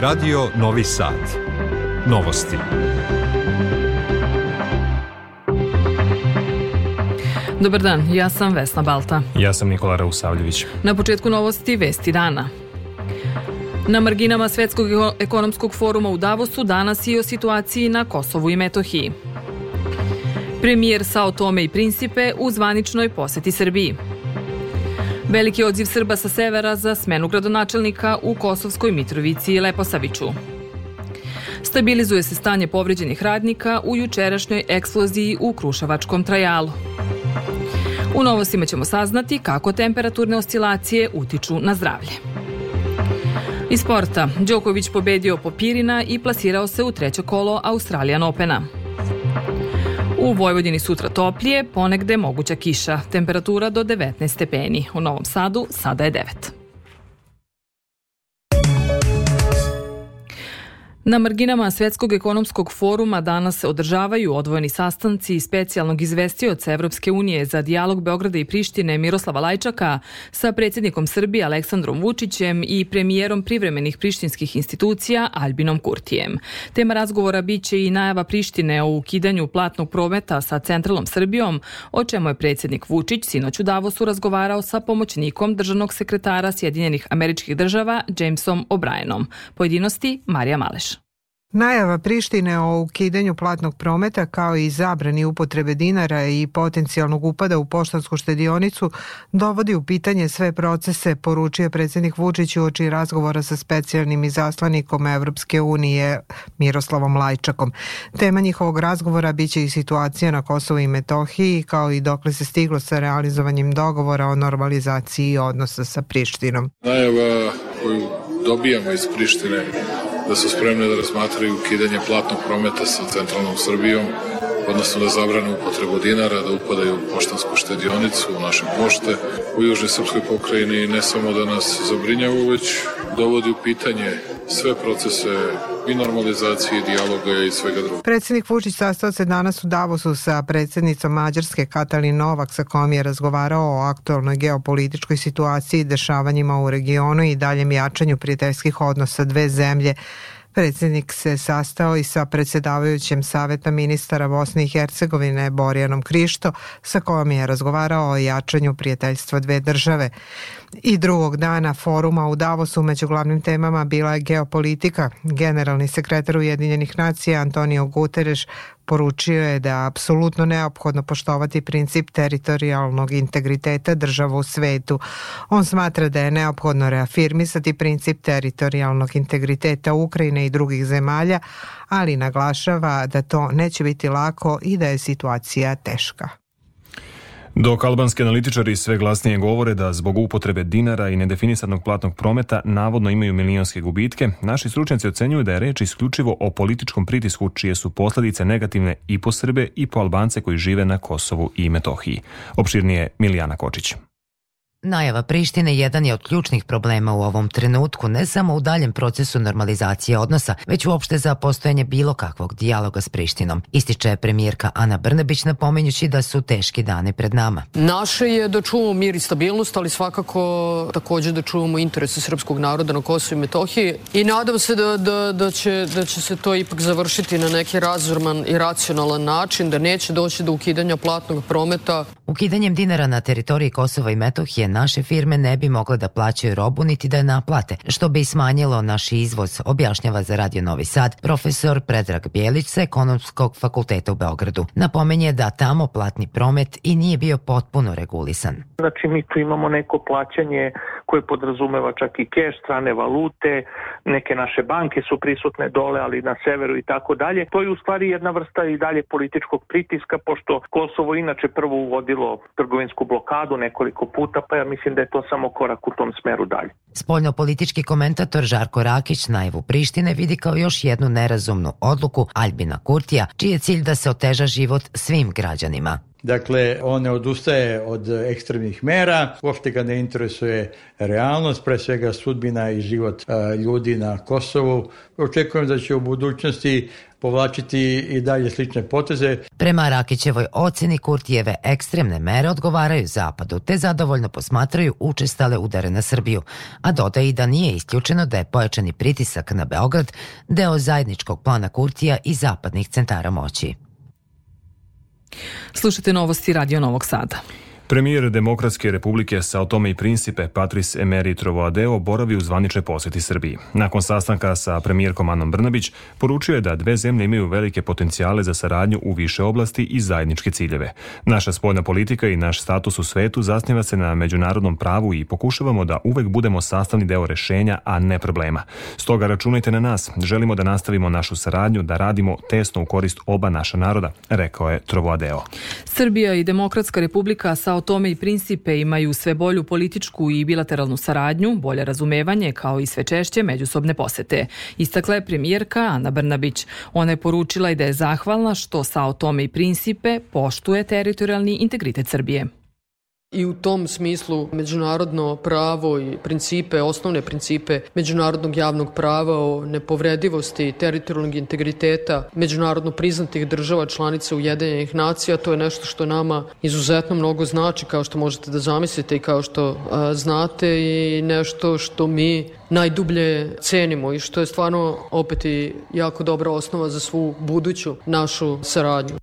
Radio Novi Sad. Novosti. Dobar dan, ja sam Vesna Balta. Ja sam Nikola Rausavljević. Na početku novosti Vesti dana. Na marginama Svetskog ekonomskog foruma u Davosu danas i o situaciji na Kosovu i Metohiji. Premijer Sao Tome i Principe u zvaničnoj poseti Srbiji. Veliki odziv Srba sa severa za smenu gradonačelnika u Kosovskoj Mitrovici i Leposaviću. Stabilizuje se stanje povređenih radnika u jučerašnjoj eksploziji u Kruševačkom trajalu. U novostima ćemo saznati kako temperaturne oscilacije utiču na zdravlje. Iz sporta, Đoković pobedio Popirina i plasirao se u treće kolo Australijan Opena. U Vojvodini sutra toplije, ponegde moguća kiša, temperatura do 19 stepeni. U Novom Sadu sada je 9. Na marginama Svetskog ekonomskog foruma danas se održavaju odvojeni sastanci specijalnog izvestioca Evropske unije za dijalog Beograda i Prištine Miroslava Lajčaka sa predsjednikom Srbije Aleksandrom Vučićem i premijerom privremenih prištinskih institucija Albinom Kurtijem. Tema razgovora biće i najava Prištine o ukidanju platnog prometa sa centralnom Srbijom, o čemu je predsjednik Vučić sinoć u Davosu razgovarao sa pomoćnikom državnog sekretara Sjedinjenih američkih država Jamesom O'Brienom. Pojedinosti Marija Maleš. Najava Prištine o ukidanju platnog prometa kao i zabrani upotrebe dinara i potencijalnog upada u poštansku štedionicu dovodi u pitanje sve procese, poručio predsjednik Vučić u oči razgovora sa specijalnim izaslanikom Evropske unije Miroslavom Lajčakom. Tema njihovog razgovora biće i situacija na Kosovo i Metohiji kao i dokle se stiglo sa realizovanjem dogovora o normalizaciji odnosa sa Prištinom. Najava koju dobijamo iz Prištine da su spremne da razmatraju ukidanje platnog prometa sa centralnom Srbijom, odnosno da zabrane upotrebu dinara, da upadaju u poštansku štedionicu u naše pošte. U Južnoj Srpskoj pokrajini ne samo da nas zabrinjavu, već dovodi u pitanje sve procese i normalizacije, dijaloga i svega drugog. Predsednik Vučić sastao se danas u Davosu sa predsednicom Mađarske Katalin Novak sa kojom je razgovarao o aktualnoj geopolitičkoj situaciji, dešavanjima u regionu i daljem jačanju prijateljskih odnosa dve zemlje Predsednik se sastao i sa predsedavajućem Saveta ministara Bosne i Hercegovine Borijanom Krišto, sa kojom je razgovarao o jačanju prijateljstva dve države. I drugog dana foruma u Davosu među glavnim temama bila je geopolitika. Generalni sekretar Ujedinjenih nacija Antonio Guterres poručio je da je apsolutno neophodno poštovati princip teritorijalnog integriteta država u svetu. On smatra da je neophodno reafirmisati princip teritorijalnog integriteta Ukrajine i drugih zemalja, ali naglašava da to neće biti lako i da je situacija teška. Dok albanski analitičari sve glasnije govore da zbog upotrebe dinara i nedefinisanog platnog prometa navodno imaju milionske gubitke, naši stručnjaci ocenjuju da je reč isključivo o političkom pritisku čije su posledice negativne i po Srbe i po Albance koji žive na Kosovu i Metohiji. Opširnije Milijana Kočić. Najava Prištine jedan je od ključnih problema u ovom trenutku, ne samo u daljem procesu normalizacije odnosa, već uopšte za postojanje bilo kakvog dijaloga s Prištinom. Ističe premijerka Ana Brnebić napomenjući da su teški dani pred nama. Naše je da čuvamo mir i stabilnost, ali svakako takođe da čuvamo interese srpskog naroda na Kosovo i Metohiji i nadam se da, da, da, će, da će se to ipak završiti na neki razurman i racionalan način, da neće doći do ukidanja platnog prometa. Ukidanjem dinara na teritoriji Kosova i Metohije naše firme ne bi mogle da plaćaju robu niti da je naplate, što bi smanjilo naš izvoz, objašnjava za Radio Novi Sad profesor Predrag Bjelić sa Ekonomskog fakulteta u Beogradu. Napomenje da tamo platni promet i nije bio potpuno regulisan. Znači mi tu imamo neko plaćanje koje podrazumeva čak i keš, strane valute, neke naše banke su prisutne dole, ali na severu i tako dalje. To je u stvari jedna vrsta i dalje političkog pritiska, pošto Kosovo inače prvo uvodilo trgovinsku blokadu nekoliko puta, pa ja mislim da je to samo korak u tom smeru dalje. Spoljno-politički komentator Žarko Rakić najavu Prištine vidi kao još jednu nerazumnu odluku Albina Kurtija, čiji je cilj da se oteža život svim građanima. Dakle, on ne odustaje od ekstremnih mera, uopšte ga ne interesuje realnost, pre svega sudbina i život ljudi na Kosovu. Očekujem da će u budućnosti povlačiti i dalje slične poteze. Prema Rakićevoj oceni Kurtijeve ekstremne mere odgovaraju Zapadu, te zadovoljno posmatraju učestale udare na Srbiju, a dodaje i da nije isključeno da je pojačani pritisak na Beograd deo zajedničkog plana Kurtija i zapadnih centara moći. Slušajte novosti Radio Novog Sada. Premijer Demokratske republike Sao Tome i Principe Patrice Emery Trovoadeo boravi u zvanične poseti Srbiji. Nakon sastanka sa premijerkom Anom Brnabić poručio je da dve zemlje imaju velike potencijale za saradnju u više oblasti i zajedničke ciljeve. Naša spoljna politika i naš status u svetu zasniva se na međunarodnom pravu i pokušavamo da uvek budemo sastavni deo rešenja, a ne problema. Stoga računajte na nas. Želimo da nastavimo našu saradnju, da radimo tesno u korist oba naša naroda, rekao je Trovoadeo. Srbija i Demokratska republika Sao Sao Tome i Principe imaju sve bolju političku i bilateralnu saradnju, bolje razumevanje kao i sve češće međusobne posete. Istakla je premijerka Ana Brnabić. Ona je poručila i da je zahvalna što Sao Tome i Principe poštuje teritorijalni integritet Srbije. I u tom smislu međunarodno pravo i principe, osnovne principe međunarodnog javnog prava o nepovredivosti teritorijalnog integriteta međunarodno priznatih država članica Ujedinjenih nacija, to je nešto što nama izuzetno mnogo znači, kao što možete da zamislite i kao što a, znate i nešto što mi najdublje cenimo i što je stvarno opet i jako dobra osnova za svu buduću našu saradnju.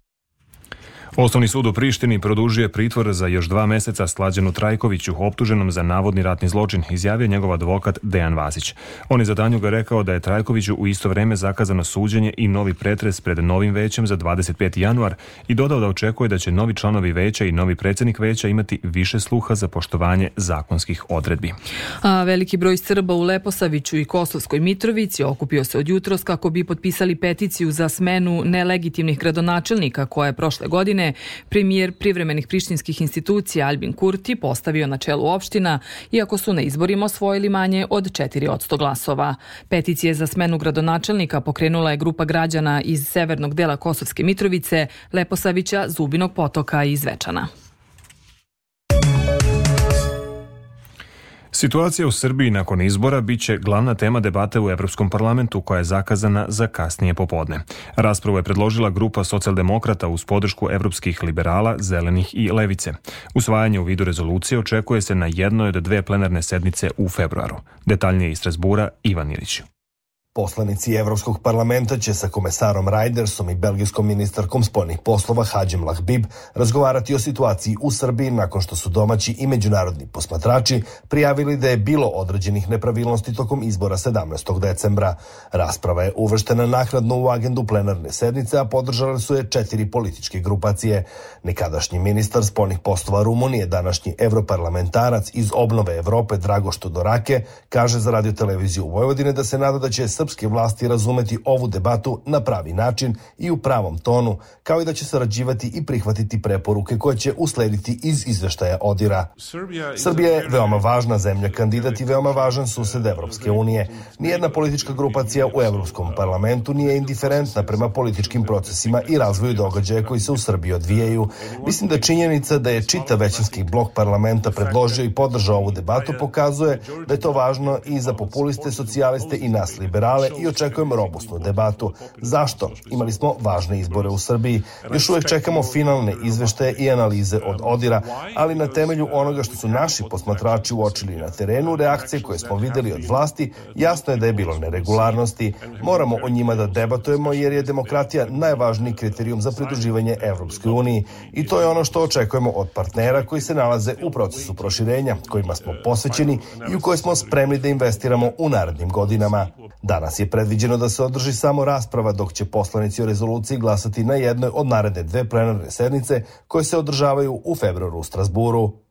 Osnovni sud u Prištini produžuje pritvor za još dva meseca Slađanu Trajkoviću, optuženom za navodni ratni zločin, izjavio njegov advokat Dejan Vasić. On je za Danjuga rekao da je Trajkoviću u isto vreme zakazano suđenje i novi pretres pred novim većem za 25. januar i dodao da očekuje da će novi članovi veća i novi predsednik veća imati više sluha za poštovanje zakonskih odredbi. A veliki broj Srba u Leposaviću i Kosovskoj Mitrovici okupio se od jutros kako bi potpisali peticiju za smenu nelegitimnih gradonačelnika koja je prošle godine godine premijer privremenih prištinskih institucija Albin Kurti postavio na čelu opština, iako su na izborima osvojili manje od 4 od 100 glasova. Peticije za smenu gradonačelnika pokrenula je grupa građana iz severnog dela Kosovske Mitrovice, Leposavića, Zubinog potoka i Zvečana. Situacija u Srbiji nakon izbora biće glavna tema debate u Evropskom parlamentu koja je zakazana za kasnije popodne. Raspravu je predložila grupa socijaldemokrata uz podršku evropskih liberala, zelenih i levice. Usvajanje u vidu rezolucije očekuje se na jednoj od dve plenarne sednice u februaru. Detaljnije iz Strasbura Ivan Ilić. Poslanici Evropskog parlamenta će sa komesarom Rajdersom i belgijskom ministarkom spoljnih poslova Hadžem Lahbib razgovarati o situaciji u Srbiji nakon što su domaći i međunarodni posmatrači prijavili da je bilo određenih nepravilnosti tokom izbora 17. decembra. Rasprava je uvrštena nakladno u agendu plenarne sednice, a podržale su je četiri političke grupacije. Nekadašnji ministar spoljnih poslova Rumunije, današnji evroparlamentarac iz obnove Evrope Dragoš Todorake, kaže za radioteleviziju Vojvodine da se nada da će srpske vlasti razumeti ovu debatu na pravi način i u pravom tonu, kao i da će sarađivati i prihvatiti preporuke koje će uslediti iz izveštaja Odira. Srbija je veoma važna zemlja, kandidat i veoma važan sused Evropske unije. Nijedna politička grupacija u Evropskom parlamentu nije indiferentna prema političkim procesima i razvoju događaja koji se u Srbiji odvijaju. Mislim da činjenica da je čita većinski blok parlamenta predložio i podržao ovu debatu pokazuje da je to važno i za populiste, socijaliste i nas liberale generale i očekujem robustnu debatu. Zašto? Imali smo važne izbore u Srbiji. Još uvek čekamo finalne izveštaje i analize od Odira, ali na temelju onoga što su naši posmatrači uočili na terenu, reakcije koje smo videli od vlasti, jasno je da je bilo neregularnosti. Moramo o njima da debatujemo jer je demokratija najvažniji kriterijum za pridruživanje Evropskoj uniji i to je ono što očekujemo od partnera koji se nalaze u procesu proširenja, kojima smo posvećeni i u koje smo spremni da investiramo u narednim godinama. Danas je predviđeno da se održi samo rasprava dok će poslanici o rezoluciji glasati na jednoj od naredne dve plenarne sednice koje se održavaju u februaru u Strasburu.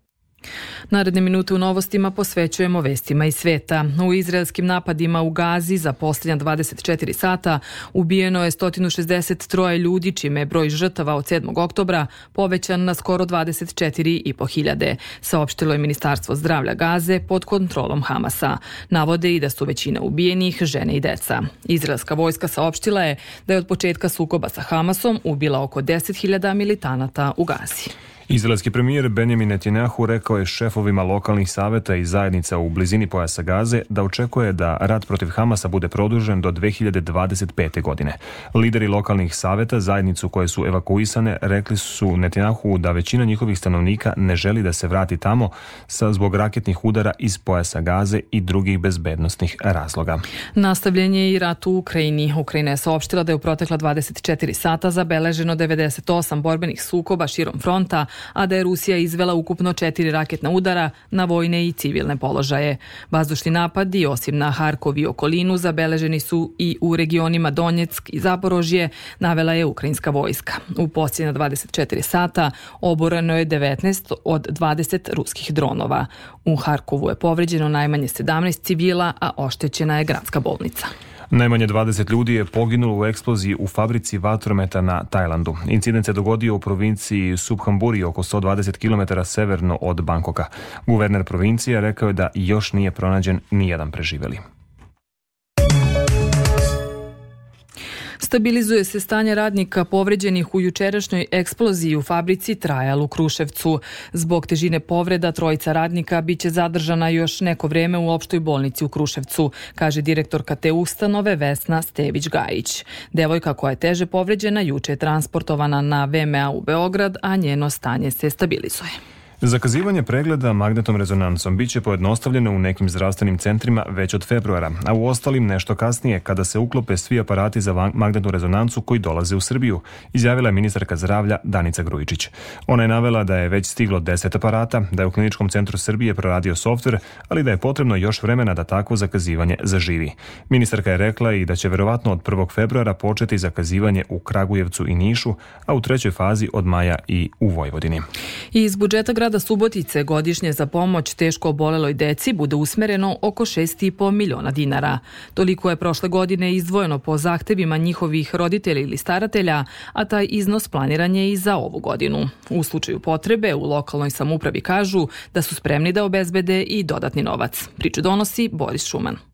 Naredne minute u novostima posvećujemo vestima iz sveta. U izraelskim napadima u Gazi za posljednja 24 sata ubijeno je 163 ljudi, čime je broj žrtava od 7. oktobra povećan na skoro 24,5 hiljade, saopštilo je Ministarstvo zdravlja Gaze pod kontrolom Hamasa. Navode i da su većina ubijenih žene i deca. Izraelska vojska saopštila je da je od početka sukoba sa Hamasom ubila oko 10.000 militanata u Gazi. Izraelski premijer Benjamin Netanyahu rekao je šefovima lokalnih saveta i zajednica u blizini pojasa Gaze da očekuje da rat protiv Hamasa bude produžen do 2025. godine. Lideri lokalnih saveta, zajednicu koje su evakuisane, rekli su Netanyahu da većina njihovih stanovnika ne želi da se vrati tamo sa zbog raketnih udara iz pojasa Gaze i drugih bezbednostnih razloga. Nastavljen je i rat u Ukrajini. Ukrajina je saopštila da je u protekla 24 sata zabeleženo 98 borbenih sukoba širom fronta, a da je Rusija izvela ukupno četiri raketna udara na vojne i civilne položaje. Vazdušni napadi, osim na Harkov i okolinu, zabeleženi su i u regionima Donjeck i Zaporožje, navela je ukrajinska vojska. U posljedna 24 sata oboreno je 19 od 20 ruskih dronova. U Harkovu je povređeno najmanje 17 civila, a oštećena je gradska bolnica. Najmanje 20 ljudi je poginulo u eksploziji u fabrici vatrometa na Tajlandu. Incident se dogodio u provinciji Subhamburi oko 120 km severno od Bankoka. Guverner provincije rekao je da još nije pronađen nijedan preživeli. Stabilizuje se stanje radnika povređenih u jučerašnjoj eksploziji u fabrici Trajal u Kruševcu. Zbog težine povreda trojica radnika biće zadržana još neko vreme u opštoj bolnici u Kruševcu, kaže direktorka te ustanove Vesna Stević-Gajić. Devojka koja je teže povređena juče je transportovana na VMA u Beograd, a njeno stanje se stabilizuje. Zakazivanje pregleda magnetnom rezonancom biće pojednostavljeno u nekim zdravstvenim centrima već od februara, a u ostalim nešto kasnije kada se uklope svi aparati za magnetnu rezonancu koji dolaze u Srbiju, izjavila je ministarka zdravlja Danica Grujičić. Ona je navela da je već stiglo 10 aparata, da je u Kliničkom centru Srbije proradio softver, ali da je potrebno još vremena da takvo zakazivanje zaživi. Ministarka je rekla i da će verovatno od 1. februara početi zakazivanje u Kragujevcu i Nišu, a u trećoj fazi od maja i u Vojvodini. Iz budžeta grada Subotice godišnje za pomoć teško oboleloj deci bude usmereno oko 6,5 miliona dinara. Toliko je prošle godine izdvojeno po zahtevima njihovih roditelja ili staratelja, a taj iznos planiran je i za ovu godinu. U slučaju potrebe u lokalnoj samupravi kažu da su spremni da obezbede i dodatni novac. Priču donosi Boris Šuman.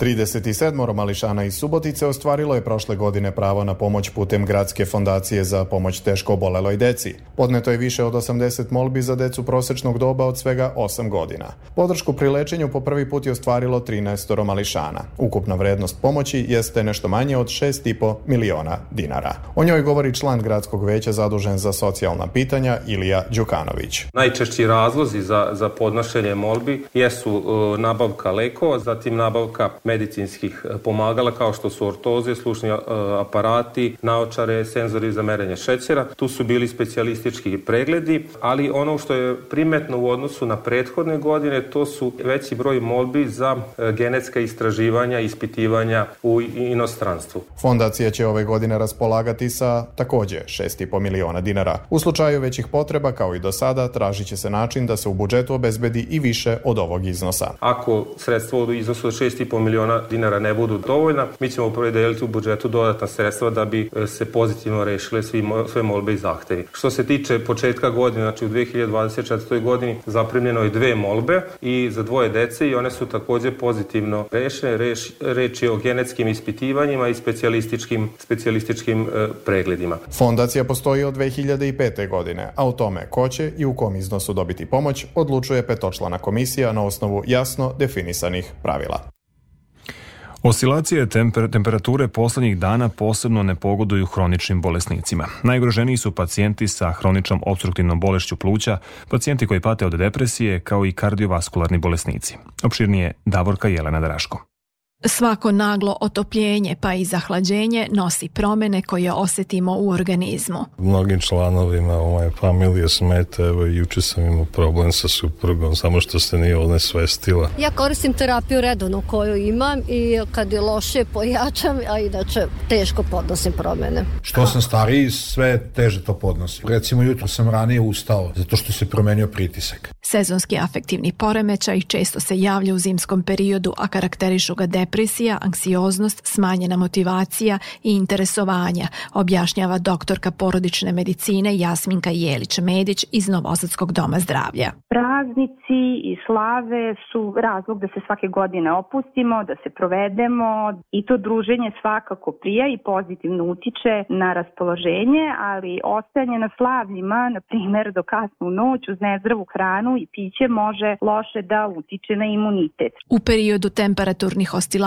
37 mališana iz Subotice ostvarilo je prošle godine pravo na pomoć putem Gradske fondacije za pomoć teško oboleloj deci. Podneto je više od 80 molbi za decu prosečnog doba od svega 8 godina. Podršku pri lečenju po prvi put je ostvarilo 13 mališana. Ukupna vrednost pomoći jeste nešto manje od 6,5 miliona dinara. O njoj govori član gradskog veća zadužen za socijalna pitanja Ilija Đukanović. Najčešći razlozi za, za podnošenje molbi jesu uh, nabavka lekova, zatim nabavka medicinskih e, pomagala kao što su ortoze, slušni e, aparati, naočare, senzori za merenje šećera. Tu su bili specijalistički pregledi, ali ono što je primetno u odnosu na prethodne godine, to su veći broj molbi za e, genetska istraživanja i ispitivanja u inostranstvu. Fondacija će ove godine raspolagati sa takođe 6,5 miliona dinara. U slučaju većih potreba, kao i do sada, tražit će se način da se u budžetu obezbedi i više od ovog iznosa. Ako sredstvo u iznosu od 6,5 miliona miliona dinara ne budu dovoljna, mi ćemo predeliti u budžetu dodatna sredstva da bi e, se pozitivno rešile svi, sve molbe i zahtevi. Što se tiče početka godine, znači u 2024. godini zaprimljeno je dve molbe i za dvoje dece i one su takođe pozitivno rešene. Reš, reč je o genetskim ispitivanjima i specijalističkim, specijalističkim e, pregledima. Fondacija postoji od 2005. godine, a u tome ko će i u kom iznosu dobiti pomoć odlučuje petočlana komisija na osnovu jasno definisanih pravila. Oscilacije temper, temperature poslednjih dana posebno ne pogoduju hroničnim bolesnicima. Najugroženiji su pacijenti sa hroničnom obstruktivnom bolešću pluća, pacijenti koji pate od depresije, kao i kardiovaskularni bolesnici. Opširnije Davorka Jelena Draško. Svako naglo otopljenje pa i zahlađenje nosi promene koje osetimo u organizmu. Mnogim članovima u moje familije smeta, evo juče sam imao problem sa suprugom, samo što se nije onesvestila. Ja koristim terapiju redovno koju imam i kad je loše pojačam, a inače teško podnosim promene. Što sam stariji, sve teže to podnosim. Recimo jutro sam ranije ustao zato što se promenio pritisak. Sezonski afektivni poremećaj često se javlja u zimskom periodu, a karakterišu ga depresija, anksioznost, smanjena motivacija i interesovanja, objašnjava doktorka porodične medicine Jasminka Jelić-Medić iz Novosadskog doma zdravlja. Praznici i slave su razlog da se svake godine opustimo, da se provedemo i to druženje svakako prija i pozitivno utiče na raspoloženje, ali ostajanje na slavljima, na primer do kasnu noć uz nezdravu hranu i piće može loše da utiče na imunitet. U periodu temperaturnih oscilacija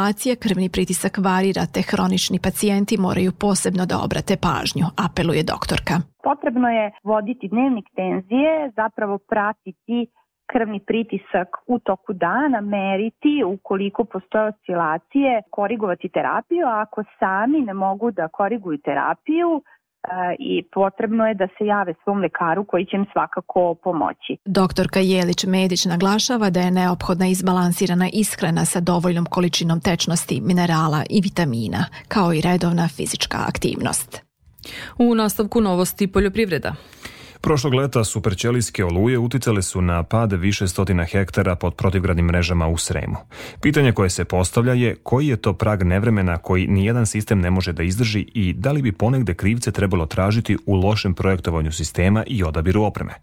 krvni pritisak varira te hronični pacijenti moraju posebno da obrate pažnju, apeluje doktorka. Potrebno je voditi dnevnik tenzije, zapravo pratiti krvni pritisak u toku dana, meriti ukoliko postoje oscilacije, korigovati terapiju, a ako sami ne mogu da koriguju terapiju, i potrebno je da se jave svom lekaru koji će im svakako pomoći. Doktorka Jelić-Medić naglašava da je neophodna izbalansirana ishrana sa dovoljnom količinom tečnosti, minerala i vitamina, kao i redovna fizička aktivnost. U nastavku novosti poljoprivreda. Prošlog leta superćelijske oluje uticale su na pad više stotina hektara pod protivgradnim mrežama u Sremu. Pitanje koje se postavlja je koji je to prag nevremena koji nijedan sistem ne može da izdrži i da li bi ponegde krivce trebalo tražiti u lošem projektovanju sistema i odabiru opreme.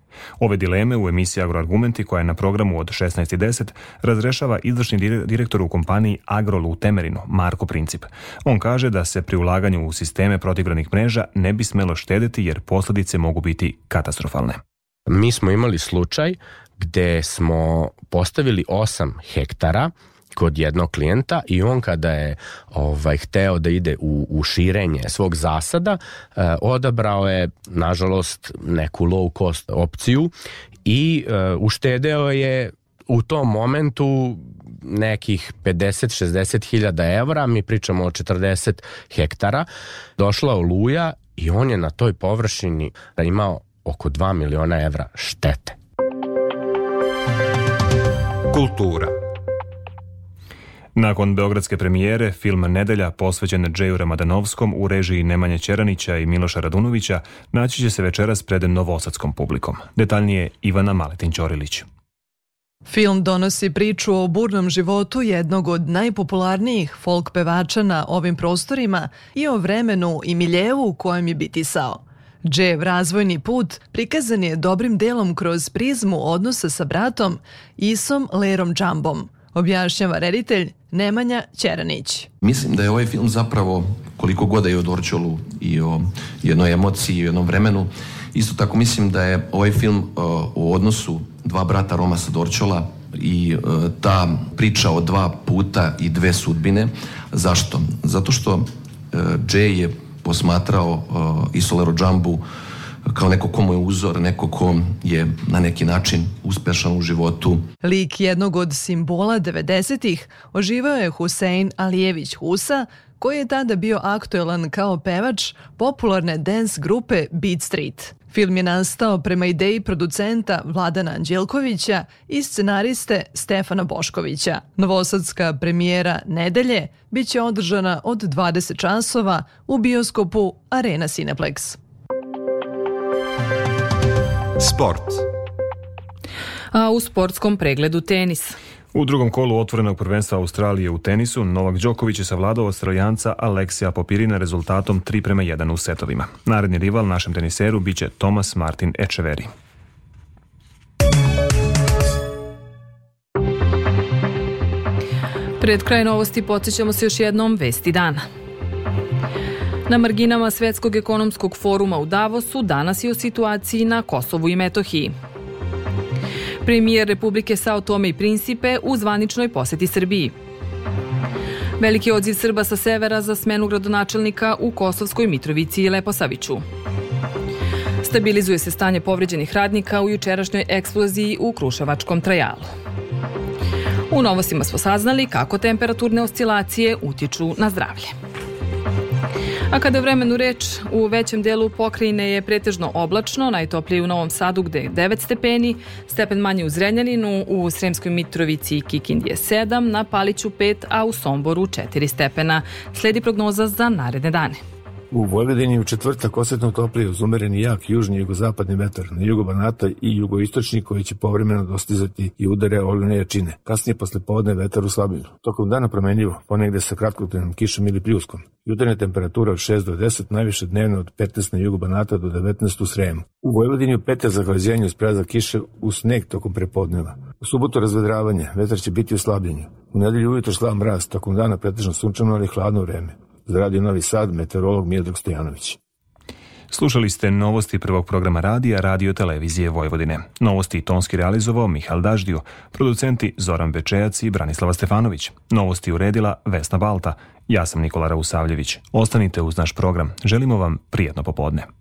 Ove dileme u emisiji Agroargumenti koja je na programu od 16.10 razrešava izvršni direktor u kompaniji Agrol u Temerinu, Marko Princip. On kaže da se pri ulaganju u sisteme protivgradnih mreža ne bi smelo štedeti jer posledice mogu biti katastrofalne. Mi smo imali slučaj gde smo postavili 8 hektara kod jednog klijenta i on kada je ovaj hteo da ide u, u širenje svog zasada, eh, odabrao je nažalost neku low cost opciju i eh, uštedeo je u tom momentu nekih 50-60 hiljada evra, mi pričamo o 40 hektara, došla oluja i on je na toj površini imao oko 2 miliona evra štete. Kultura Nakon beogradske premijere, film Nedelja posvećen Džeju Ramadanovskom u režiji Nemanje Čeranića i Miloša Radunovića naći će se večeras pred novosadskom publikom. Detaljnije Ivana Maletin-Ćorilić. Film donosi priču o burnom životu jednog od najpopularnijih folk pevača na ovim prostorima i o vremenu i miljevu u kojem je bitisao. Džev razvojni put prikazan je dobrim delom kroz prizmu odnosa sa bratom Isom Lerom Džambom, objašnjava reditelj Nemanja Ćeranić. Mislim da je ovaj film zapravo, koliko god je o Dorčolu i o jednoj emociji i jednom vremenu, isto tako mislim da je ovaj film o odnosu dva brata Romasa Dorčola i uh, ta priča o dva puta i dve sudbine. Zašto? Zato što uh, Jay je posmatrao uh, Isolero Džambu kao neko komu je uzor, neko ko je na neki način uspešan u životu. Lik jednog od simbola 90-ih oživao je Husein Alijević Husa, koji je tada bio aktuelan kao pevač popularne dance grupe Beat Street. Film je nastao prema ideji producenta Vladana Anđelkovića i scenariste Stefana Boškovića. Novosadska premijera Nedelje biće održana od 20 časova u bioskopu Arena Cineplex. Sport. A u sportskom pregledu tenis. U drugom kolu otvorenog prvenstva Australije u tenisu, Novak Đoković je savladao Australijanca Aleksija Popirina rezultatom 3 prema 1 u setovima. Naredni rival našem teniseru biće Tomas Martin Ečeveri. Pred kraj novosti podsjećamo se još jednom vesti dana. Na marginama Svetskog ekonomskog foruma u Davosu danas je o situaciji na Kosovu i Metohiji. Premijer Republike Sao Tome i Principe u zvaničnoj poseti Srbiji. Veliki odziv Srba sa severa za smenu gradonačelnika u Kosovskoj Mitrovici i Leposaviću. Stabilizuje se stanje povređenih radnika u jučerašnjoj eksploziji u Kruševačkom trajalu. U novostima smo saznali kako temperaturne oscilacije utiču na zdravlje. A kada je vremenu reč, u većem delu pokrajine je pretežno oblačno, najtoplije u Novom Sadu gde je 9 stepeni, stepen manje u Zrenjaninu, u Sremskoj Mitrovici i Kikindi je 7, na Paliću 5, a u Somboru 4 stepena. Sledi prognoza za naredne dane. U Vojvodini u četvrtak osetno toplije uz umereni jak južni jugozapadni vetar na jugo Banata i jugoistočni koji će povremeno dostizati i udare olune jačine. Kasnije posle podne vetar u slabinu. Tokom dana promenljivo, ponegde sa kratkotrenom kišom ili pljuskom. Jutarnja temperatura od 6 do 10, najviše dnevno od 15 na jugo Banata do 19 u Sremu. U Vojvodini u petak zaglađenju uz prelazak kiše u sneg tokom prepodneva. U subotu razvedravanje, vetar će biti u slabljenju. U nedelju ujutro slab mraz, tokom dana pretežno sunčano ali hladno vreme. Za Radio Novi Sad, meteorolog Miodrag Stojanović. Slušali ste novosti prvog programa radija Radio Televizije Vojvodine. Novosti i tonski realizovao Mihal Daždio, producenti Zoran Bečejac i Branislava Stefanović. Novosti uredila Vesna Balta. Ja sam Nikola Rausavljević. Ostanite uz naš program. Želimo vam prijetno popodne.